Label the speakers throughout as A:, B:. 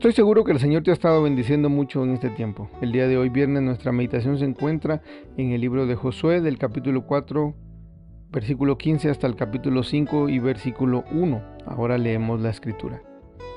A: Estoy seguro que el Señor te ha estado bendiciendo mucho en este tiempo. El día de hoy, viernes, nuestra meditación se encuentra en el libro de Josué, del capítulo 4, versículo 15 hasta el capítulo 5 y versículo 1. Ahora leemos la escritura.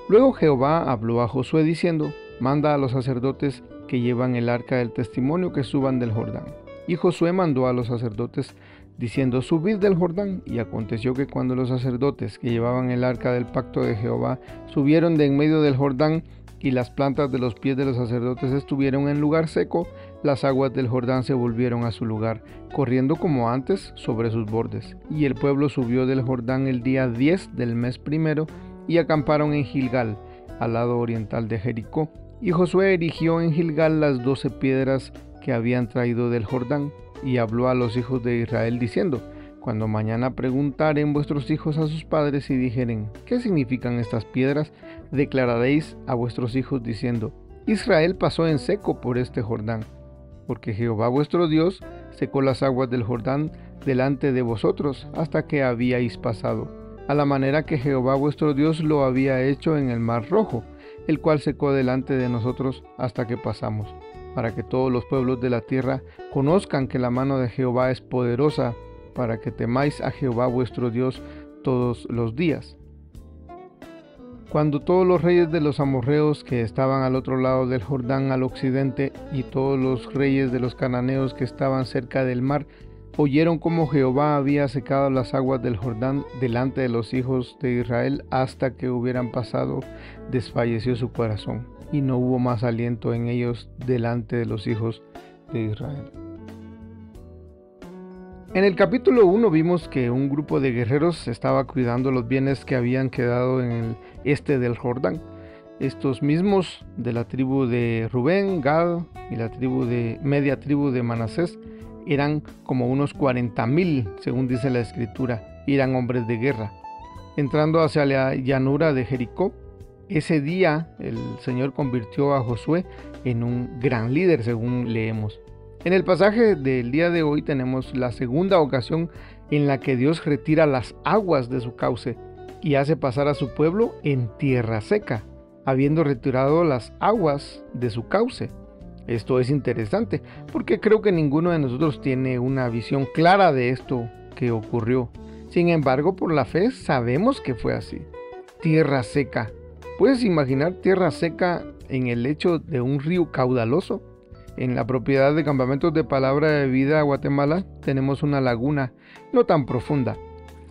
A: Luego Jehová habló a Josué diciendo, manda a los sacerdotes que llevan el arca del testimonio que suban del Jordán. Y Josué mandó a los sacerdotes diciendo, subid del Jordán. Y aconteció que cuando los sacerdotes que llevaban el arca del pacto de Jehová subieron de en medio del Jordán, y las plantas de los pies de los sacerdotes estuvieron en lugar seco, las aguas del Jordán se volvieron a su lugar, corriendo como antes sobre sus bordes. Y el pueblo subió del Jordán el día 10 del mes primero, y acamparon en Gilgal, al lado oriental de Jericó. Y Josué erigió en Gilgal las doce piedras que habían traído del Jordán, y habló a los hijos de Israel diciendo, Cuando mañana preguntaren vuestros hijos a sus padres y dijeren, ¿qué significan estas piedras? Declararéis a vuestros hijos diciendo, Israel pasó en seco por este Jordán, porque Jehová vuestro Dios secó las aguas del Jordán delante de vosotros hasta que habíais pasado, a la manera que Jehová vuestro Dios lo había hecho en el mar rojo, el cual secó delante de nosotros hasta que pasamos para que todos los pueblos de la tierra conozcan que la mano de Jehová es poderosa, para que temáis a Jehová vuestro Dios todos los días. Cuando todos los reyes de los amorreos que estaban al otro lado del Jordán al occidente y todos los reyes de los cananeos que estaban cerca del mar oyeron cómo Jehová había secado las aguas del Jordán delante de los hijos de Israel hasta que hubieran pasado, desfalleció su corazón y no hubo más aliento en ellos delante de los hijos de Israel. En el capítulo 1 vimos que un grupo de guerreros estaba cuidando los bienes que habían quedado en el este del Jordán. Estos mismos de la tribu de Rubén, Gad y la tribu de media tribu de Manasés eran como unos 40.000, según dice la escritura, eran hombres de guerra. Entrando hacia la llanura de Jericó, ese día el Señor convirtió a Josué en un gran líder, según leemos. En el pasaje del día de hoy tenemos la segunda ocasión en la que Dios retira las aguas de su cauce y hace pasar a su pueblo en tierra seca, habiendo retirado las aguas de su cauce. Esto es interesante porque creo que ninguno de nosotros tiene una visión clara de esto que ocurrió. Sin embargo, por la fe sabemos que fue así. Tierra seca, ¿Puedes imaginar tierra seca en el lecho de un río caudaloso? En la propiedad de campamentos de palabra de vida Guatemala tenemos una laguna no tan profunda,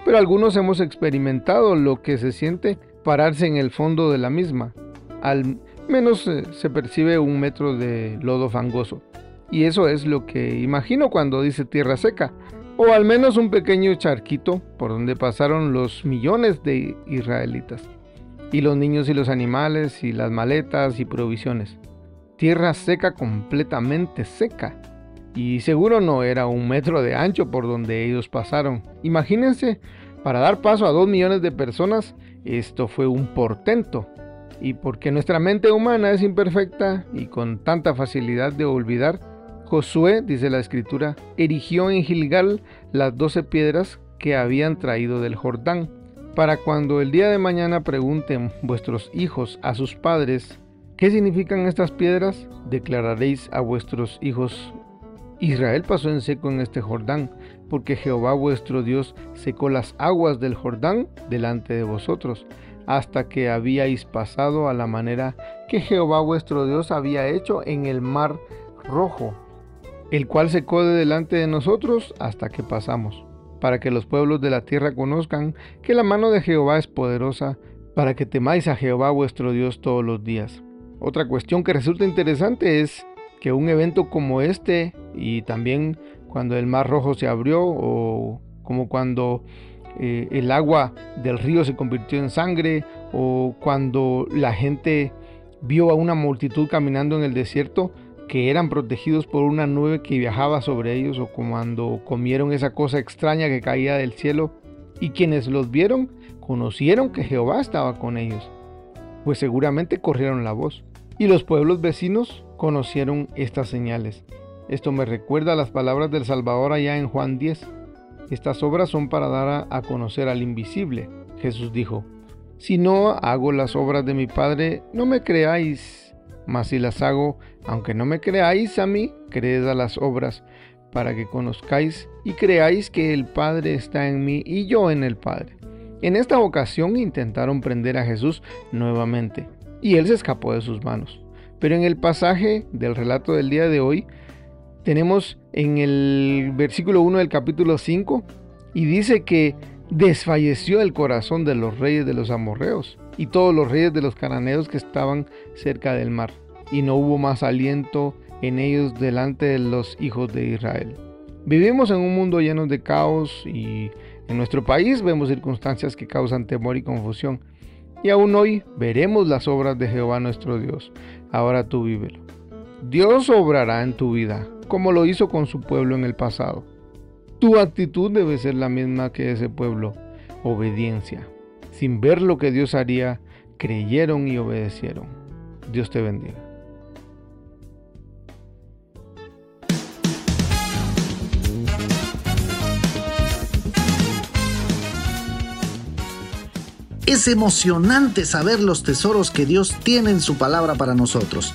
A: pero algunos hemos experimentado lo que se siente pararse en el fondo de la misma. Al menos eh, se percibe un metro de lodo fangoso. Y eso es lo que imagino cuando dice tierra seca, o al menos un pequeño charquito por donde pasaron los millones de israelitas y los niños y los animales y las maletas y provisiones. Tierra seca completamente seca. Y seguro no era un metro de ancho por donde ellos pasaron. Imagínense, para dar paso a dos millones de personas, esto fue un portento. Y porque nuestra mente humana es imperfecta y con tanta facilidad de olvidar, Josué, dice la escritura, erigió en Gilgal las doce piedras que habían traído del Jordán para cuando el día de mañana pregunten vuestros hijos a sus padres, ¿qué significan estas piedras? Declararéis a vuestros hijos, Israel pasó en seco en este Jordán, porque Jehová vuestro Dios secó las aguas del Jordán delante de vosotros, hasta que habíais pasado a la manera que Jehová vuestro Dios había hecho en el mar rojo, el cual secó de delante de nosotros hasta que pasamos para que los pueblos de la tierra conozcan que la mano de Jehová es poderosa, para que temáis a Jehová vuestro Dios todos los días. Otra cuestión que resulta interesante es que un evento como este y también cuando el mar rojo se abrió o como cuando eh, el agua del río se convirtió en sangre o cuando la gente vio a una multitud caminando en el desierto que eran protegidos por una nube que viajaba sobre ellos o cuando comieron esa cosa extraña que caía del cielo y quienes los vieron conocieron que Jehová estaba con ellos, pues seguramente corrieron la voz y los pueblos vecinos conocieron estas señales. Esto me recuerda las palabras del Salvador allá en Juan 10 estas obras son para dar a, conocer al invisible. Jesús dijo, si no hago las obras de mi Padre, no me creáis, mas si las hago, aunque no me creáis a mí, creed a las obras, para que conozcáis y creáis que el Padre está en mí y yo en el Padre. En esta ocasión intentaron prender a Jesús nuevamente, y él se escapó de sus manos. Pero en el pasaje del relato del día de hoy, tenemos en el versículo 1 del capítulo 5 y dice que desfalleció el corazón de los reyes de los amorreos y todos los reyes de los cananeos que estaban cerca del mar y no hubo más aliento en ellos delante de los hijos de Israel. Vivimos en un mundo lleno de caos y en nuestro país vemos circunstancias que causan temor y confusión. Y aún hoy veremos las obras de Jehová nuestro Dios. Ahora tú vívelo. Dios obrará en tu vida como lo hizo con su pueblo en el pasado. Tu actitud debe ser la misma que ese pueblo, obediencia. Sin ver lo que Dios haría, creyeron y obedecieron. Dios te bendiga.
B: Es emocionante saber los tesoros que Dios tiene en su palabra para nosotros.